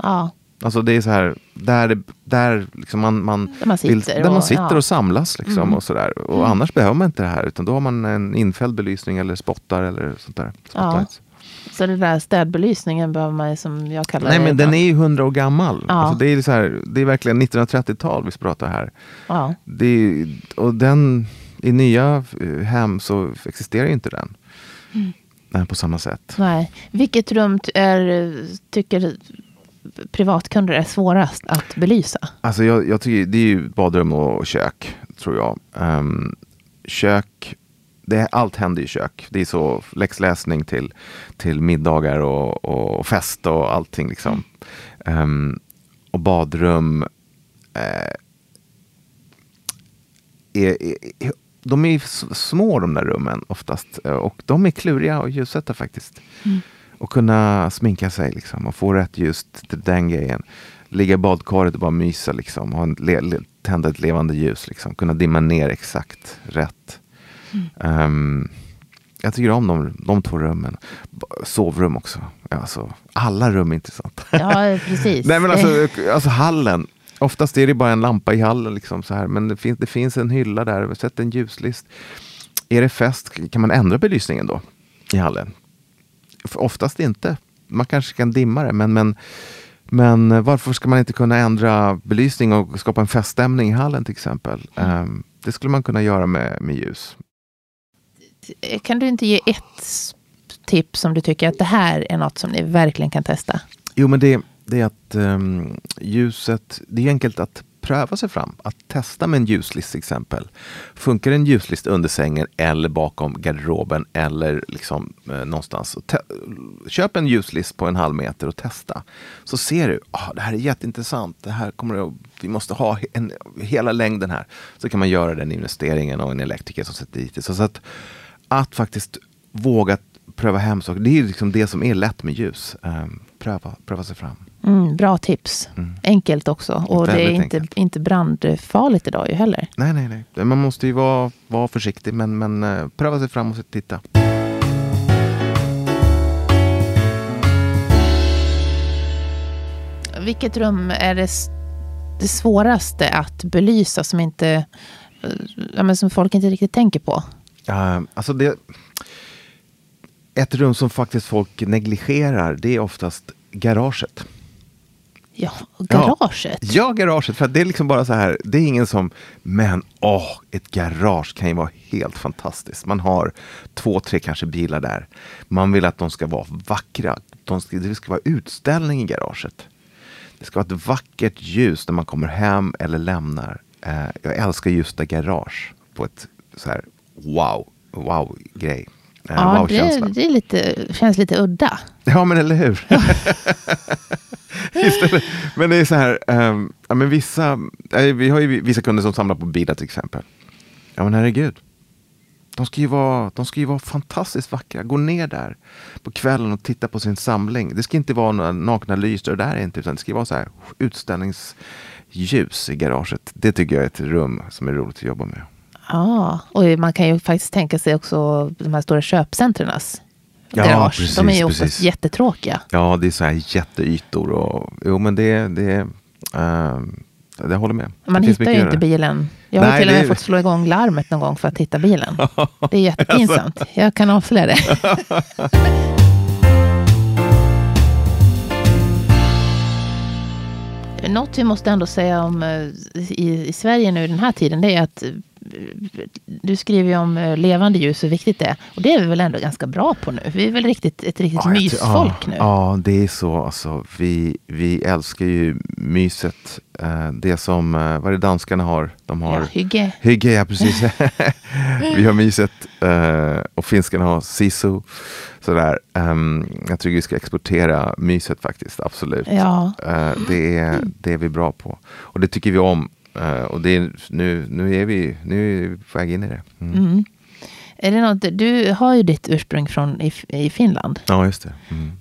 Ja, Alltså det är så här, där, där liksom man, man, Där man vill, sitter där man och- sitter ja. Mm. och samlas. Liksom och så där. Och annars behöver man inte det här. Utan då har man en infälld belysning eller spottar eller sånt där. Spotlights. Så det där städbelysningen behöver man ju som jag kallar Nej det. men den är ju hundra år gammal. Ja. Alltså det, är så här, det är verkligen 1930-tal vi pratar här. Ja. Det och den, i nya eh, hem så existerar ju inte den. Mm. Nej, på samma sätt. Nej. Vilket rum är, tycker privatkunder är svårast att belysa? Alltså jag, jag tycker det är ju badrum och kök, tror jag. Ehm, kök, det, allt händer i kök. Det är så läxläsning till, till middagar och, och fest och allting. Liksom. Ehm, och badrum eh, är, är, är, de är små de där rummen oftast. eh, Och de är kluriga att ljussätta faktiskt. Och kunna sminka sig liksom, och få rätt ljus till den grejen. Ligga i badkaret och bara mysa liksom. Ha en le, le, tända ett levande ljus liksom. Kunna dimma ner exakt rätt. Ehm, jag tycker om de, de två rummen. Sovrum också. Alltså, alla rum är intressanta. Ja, precis. Nej men alltså, alltså hallen. Oftast är det bara en lampa i hallen. Liksom, så här. Men det finns, det finns en hylla där. Sätt en ljuslist. Är det fest kan man ändra belysningen då? I hallen? Oftast inte. Man kanske kan dimma det. Men, men, men varför ska man inte kunna ändra belysning och skapa en feststämning i hallen till exempel? Ehm, det skulle man kunna göra med, med ljus. Kan du inte ge ett tips som du tycker att det här är något som ni verkligen kan testa? Jo, men det, det är att um, ljuset, det är enkelt att pröva sig fram. Att testa med en ljuslist till exempel. Funkar en ljuslist under sängen eller bakom garderoben eller liksom eh, någonstans. Te- köp en ljuslist på en halv meter och testa. Så ser du, ah, det här är jätteintressant. Det här kommer att, vi måste ha en, hela längden här. Så kan man göra den investeringen och en elektriker som sätter dit det. Så, så att, att faktiskt våga pröva hem saker. Det är liksom det som är lätt med ljus. Ehm, pröva, pröva sig fram. Mm, bra tips. Enkelt också. Och det är inte, enkelt. inte brandfarligt idag ju heller. Nej, nej, nej. Man måste ju vara, vara försiktig, men, men eh, pröva sig fram och titta. Vilket rum är det, det svåraste att belysa som, inte, eh, ja, men som folk inte riktigt tänker på? Uh, alltså det, ett rum som faktiskt folk negligerar, det är oftast garaget. Ja, garaget. Ja, garaget. För det är liksom bara så här, det är ingen som, men åh, ett garage kan ju vara helt fantastiskt. Man har två, tre kanske bilar där. Man vill att de ska vara vackra. De ska, det ska vara utställning i garaget. Det ska vara ett vackert ljus när man kommer hem eller lämnar. Eh, jag älskar just det garage på ett så här wow, wow grej. Eh, Ja, wow-känsla. det, det lite, känns lite udda. Ja, men eller hur? Istället, men det är så här, ehm, ja, men vissa, vi har ju vissa kunder som samlar på bilar till exempel. Ja men herregud. De ska, ju vara, de ska ju vara fantastiskt vackra. Gå ner där på kvällen och titta på sin samling. Det ska inte vara några nakna lyster där inte, utan det ska vara så här utställningsljus i garaget. Det tycker jag är ett rum som är roligt att jobba med. Ja, och man kan ju faktiskt tänka sig också de här stora köpcentrenas Ja, garage. precis, de är ju oftast precis. jättetråkiga. Ja, det är så här jätteytor och jo men det, det, ehm, jag håller med. Man det hittar ju inte bilen. Jag har Nej, till och med det- fått slå igång larmet någon gång för att hitta bilen. Det är jättepinsamt. Alltså. Jag kan avslöja det. Något vi måste ändå säga om eh, i, i Sverige nu den här tiden, det är att du skriver ju om eh, levande ljus, hur viktigt det är. Och det är vi väl ändå ganska bra på nu. Vi är väl riktigt, ett riktigt Ja, mysfolk ja, nu. Ja, det är så. Alltså, vi, vi älskar ju myset. Eh, det som, eh, vad är det danskarna har? De har Ja, hygge. hygge, ja precis. vi har myset och finskarna har sisu. Sådär. Ehm, jag tycker vi ska exportera myset faktiskt, absolut. Ja. Det, är, det är vi bra på. Och det tycker vi om. Eh, och det nu, nu, är vi, nu är vi på väg in i det. Mm. Mm. Är det något, du har ju ditt ursprung från i, i Finland. Ja, just det. Mm.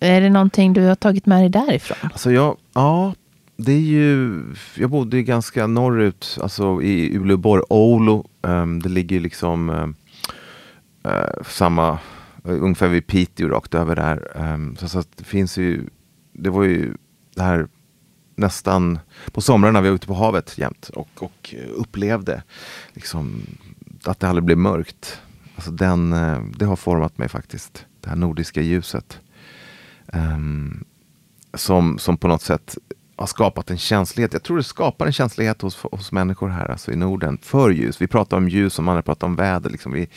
Är det någonting du har tagit med dig därifrån? Alltså jag, ja, det är ju, jag bodde ju ganska norrut, alltså i Uleåborg, Oulu. Ehm, det ligger liksom ehm, eh, samma ungefär vid Piteå rakt över där. Um, så, så det finns ju, det var ju det här nästan på somrarna vi var ute på havet jämt och, och eh, upplevde liksom, att det aldrig blev mörkt. Alltså den, eh, det har format mig faktiskt, det här nordiska ljuset. Um, som, som på något sätt har skapat en känslighet. Jag tror det skapar en känslighet hos, hos människor här alltså i Norden för ljus. Vi pratar om ljus som andra pratar om väder. Liksom. Vi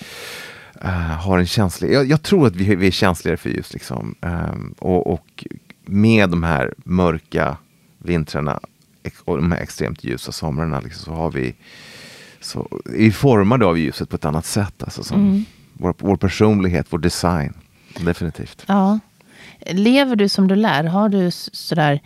uh, har en känslig, Jag, jag, tror att vi, vi är känsligare för ljus. Liksom. Um, och, och, med de här mörka vintrarna och de här extremt ljusa somrarna liksom, så har vi så är formade av ljuset på ett annat sätt. Alltså, som mm. vår, vår personlighet, vår design. Definitivt. Ja. Lever du som du lär? Har du sådär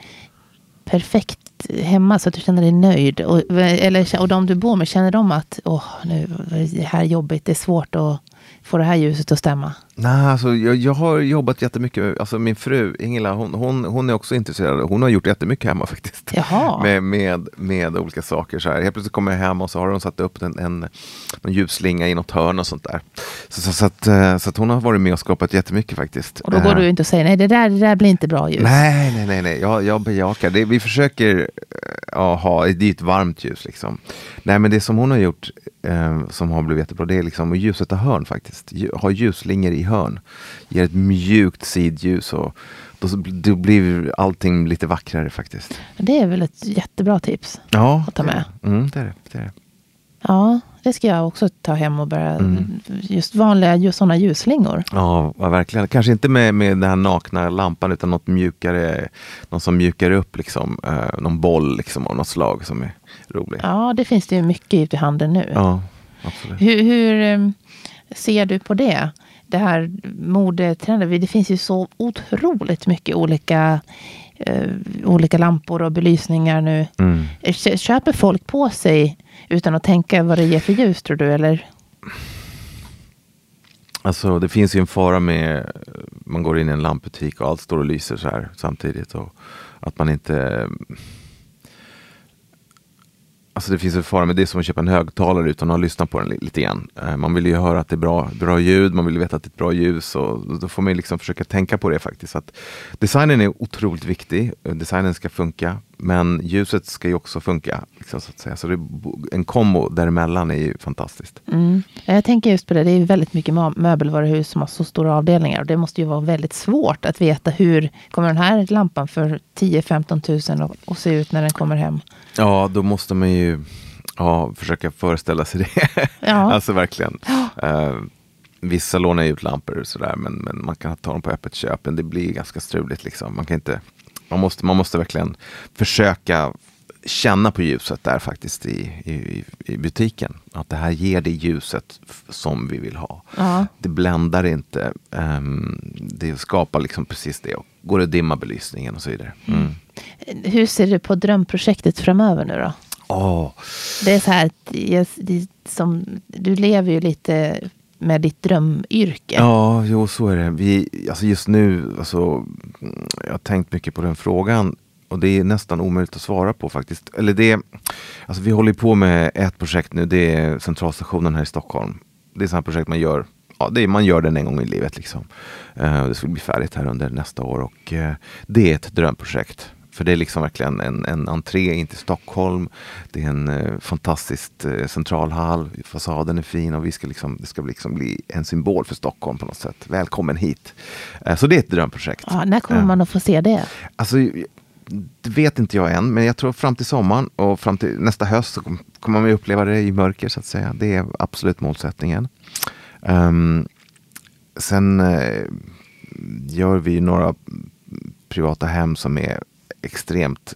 perfekt hemma så att du känner dig nöjd? Och, eller, och de du bor med, känner de att åh, nu är det här jobbigt, det är svårt att få det här ljuset att stämma? Nej, alltså, jag, jag har jobbat jättemycket. Alltså, min fru Ingela, hon, hon, hon är också intresserad. Hon har gjort jättemycket hemma faktiskt. Jaha. Med, med, med olika saker. Så här. Helt plötsligt kommer jag hem och så har hon satt upp en, en, en ljusslinga i något hörn och sånt där. Så, så, så, att, eh, så att hon har varit med och skapat jättemycket faktiskt. Och då går uh, du inte och säger nej, det där, det där blir inte bra ljus. Nej, nej, nej, nej. Jag, jag bejakar det. Vi försöker uh, ha, det är ett varmt ljus liksom. Nej, men det som hon har gjort uh, som har blivit jättebra, det är liksom att ljussätta hörn faktiskt. Ha ljusslingor i hörn ger ett mjukt sidljus och då, då blir allting lite vackrare faktiskt. Det är väl ett jättebra tips ja, att ta med? Mm, det är det. det är det. Ja, det ska jag också ta hem och börja. Mm. Just vanliga just sådana ljusslingor. Ja, verkligen. Kanske inte med, med den här nakna lampan utan något mjukare. Någon som mjukar upp liksom. Eh, någon boll liksom av något slag som är rolig. Ja, det finns det ju mycket ute i handeln nu. Ja, absolut. Hur, hur eh, ser du på det? det här modetrenden. Det finns ju så otroligt mycket olika, olika lampor och belysningar nu. Mm. Köper folk på sig utan att tänka vad det ger för ljus tror du? Eller? Alltså det finns ju en fara med man går in i en lampbutik och allt står och lyser så här samtidigt. Och att man inte Alltså det finns en fara med det som att köpa en högtalare utan att ha lyssnat på den lite grann. Eh, man vill ju höra att det är bra, bra ljud, man vill veta att det är ett bra ljus och då får man liksom försöka tänka på det faktiskt. Att designen är otroligt viktig, eh, designen ska funka, men ljuset ska ju också funka. Liksom, så att säga. Så det, en kombo däremellan är ju fantastiskt. Mm. Jag tänker just på det, det är väldigt mycket möbelvaruhus som har så stora avdelningar och det måste ju vara väldigt svårt att veta hur kommer den här lampan för 10-15 tusen att se ut när den kommer hem? Ja, då måste man ju ja, försöka föreställa sig det. Ja. alltså verkligen. Uh, vissa lånar ut lampor och sådär, men, men man kan ta dem på öppet köp. Men det blir ganska struligt. Liksom. Man, kan inte, man, måste, man måste verkligen försöka känna på ljuset där faktiskt i, i, i butiken. Att det här ger det ljuset som vi vill ha. Ja. Det bländar inte. Um, det skapar liksom precis det. Och går att dimma belysningen och så vidare. Mm. Hur ser du på drömprojektet framöver nu då? Oh. Det är så här, det, som, du lever ju lite med ditt drömyrke. Ja, jo så är det. Vi, alltså just nu, alltså, jag har tänkt mycket på den frågan och det är nästan omöjligt att svara på faktiskt. Eller det, alltså vi håller på med ett projekt nu, det är Centralstationen här i Stockholm. Det är ett projekt man gör ja, det är, man gör den en gång i livet. Liksom. Uh, det ska bli färdigt här under nästa år och uh, det är ett drömprojekt. För det är liksom verkligen en, en entré in till Stockholm. Det är en uh, fantastisk uh, centralhall. Fasaden är fin och vi ska liksom, det ska liksom bli en symbol för Stockholm på något sätt. Välkommen hit. Uh, så det är ett drömprojekt. Ja, när kommer man att få se det? Alltså, det vet inte jag än, men jag tror fram till sommaren och fram till nästa höst så kommer man uppleva det i mörker så att säga. Det är absolut målsättningen. Um, sen uh, gör vi några privata hem som är extremt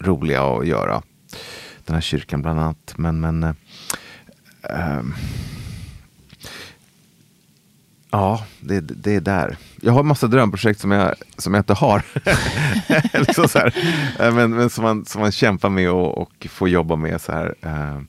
roliga att göra. Den här kyrkan bland annat. Men, men uh, Ja, det, det är där. Jag har massa drömprojekt som jag, som jag inte har. liksom så här. Eh, men, men som, man, som man kämpar med och, och får jobba med. så här. Eh,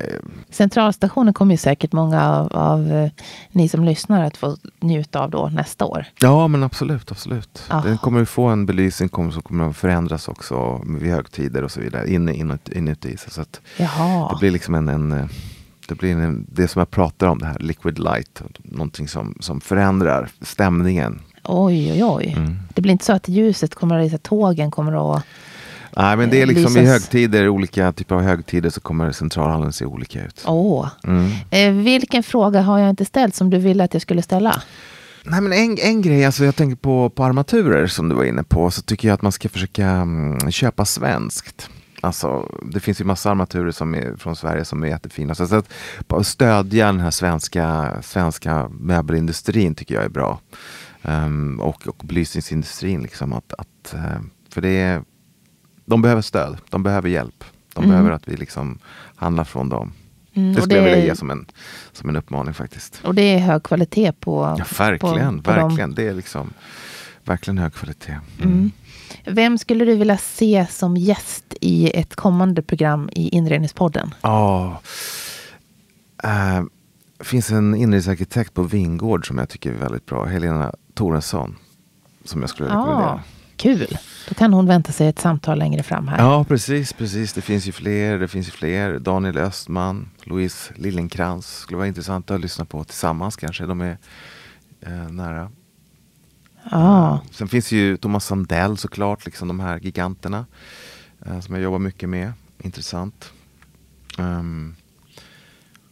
Uh, Centralstationen kommer ju säkert många av, av uh, ni som lyssnar att få njuta av då nästa år. Ja, men absolut. absolut. Oh. Den kommer få en belysning som kommer att förändras också vid högtider och så vidare in, in, inuti. Så att Jaha. det blir liksom en, en Det blir en, det som jag pratar om, det här liquid light. Någonting som, som förändrar stämningen. Oj, oj, oj. Mm. Det blir inte så att ljuset kommer att, tågen kommer att... Nej, men det är Eh, liksom i lysas. högtider, olika typer av högtider så kommer centralhallen se olika ut. Åh. Mm. Eh, vilken fråga har jag inte ställt som du ville att jag skulle ställa? Nej, men en, en grej, alltså jag tänker på, på armaturer som du var inne på, så tycker jag att man ska försöka mm, köpa svenskt. Alltså, det finns ju massa armaturer som är från Sverige som är jättefina. Så att stödja den här svenska, svenska möbelindustrin tycker jag är bra. Ehm, och, och belysningsindustrin. Liksom, att, att, eh, för det är, de behöver stöd, de behöver hjälp. De Mm. behöver att vi liksom handlar från dem. Mm, Det skulle jag det- vilja ge som en, som en uppmaning faktiskt. Och det är hög kvalitet på... Ja, verkligen, på, på dem. verkligen. Det är liksom verkligen hög kvalitet. Mm. Vem skulle du vilja se som gäst i ett kommande program i Inredningspodden? Ja. Eh, finns en inredningsarkitekt på Vingård som jag tycker är väldigt bra. Helena Torensson. Som jag skulle rekommendera. Kul. Då kan hon vänta sig ett samtal längre fram här. Ja, precis, precis. Det finns ju fler. Det finns ju fler. Daniel Östman, Louise Lillenkrantz. Skulle vara intressant att lyssna på tillsammans kanske. De är eh, nära. Ja. Sen finns ju Thomas Sandell såklart, liksom de här giganterna. Eh, som jag jobbar mycket med. Intressant. Ehm,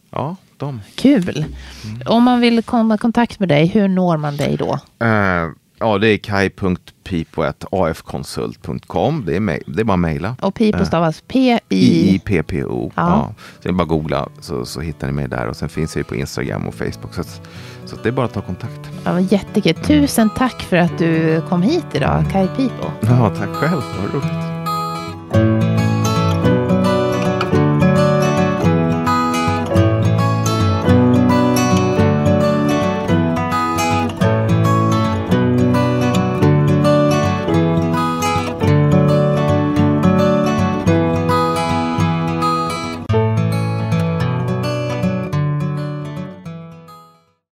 ja, de. Kul. Mm. Om man vill komma i kontakt med dig, hur når man dig då? Eh, ja, det är kai.pipo.afkonsult.com. Det är, det är bara att mejla. Och Pipo Eh, stavas P-I... I-I-P-P-O. Ja. Ja. Så det är bara att googla så, så hittar ni mig där. Och sen finns ju på Instagram och Facebook. Så, att, så att det är bara att ta kontakt. Ja, jättekul. Tusen tack för att du kom hit idag, Kai Pipo. Ja, tack själv. Vad roligt.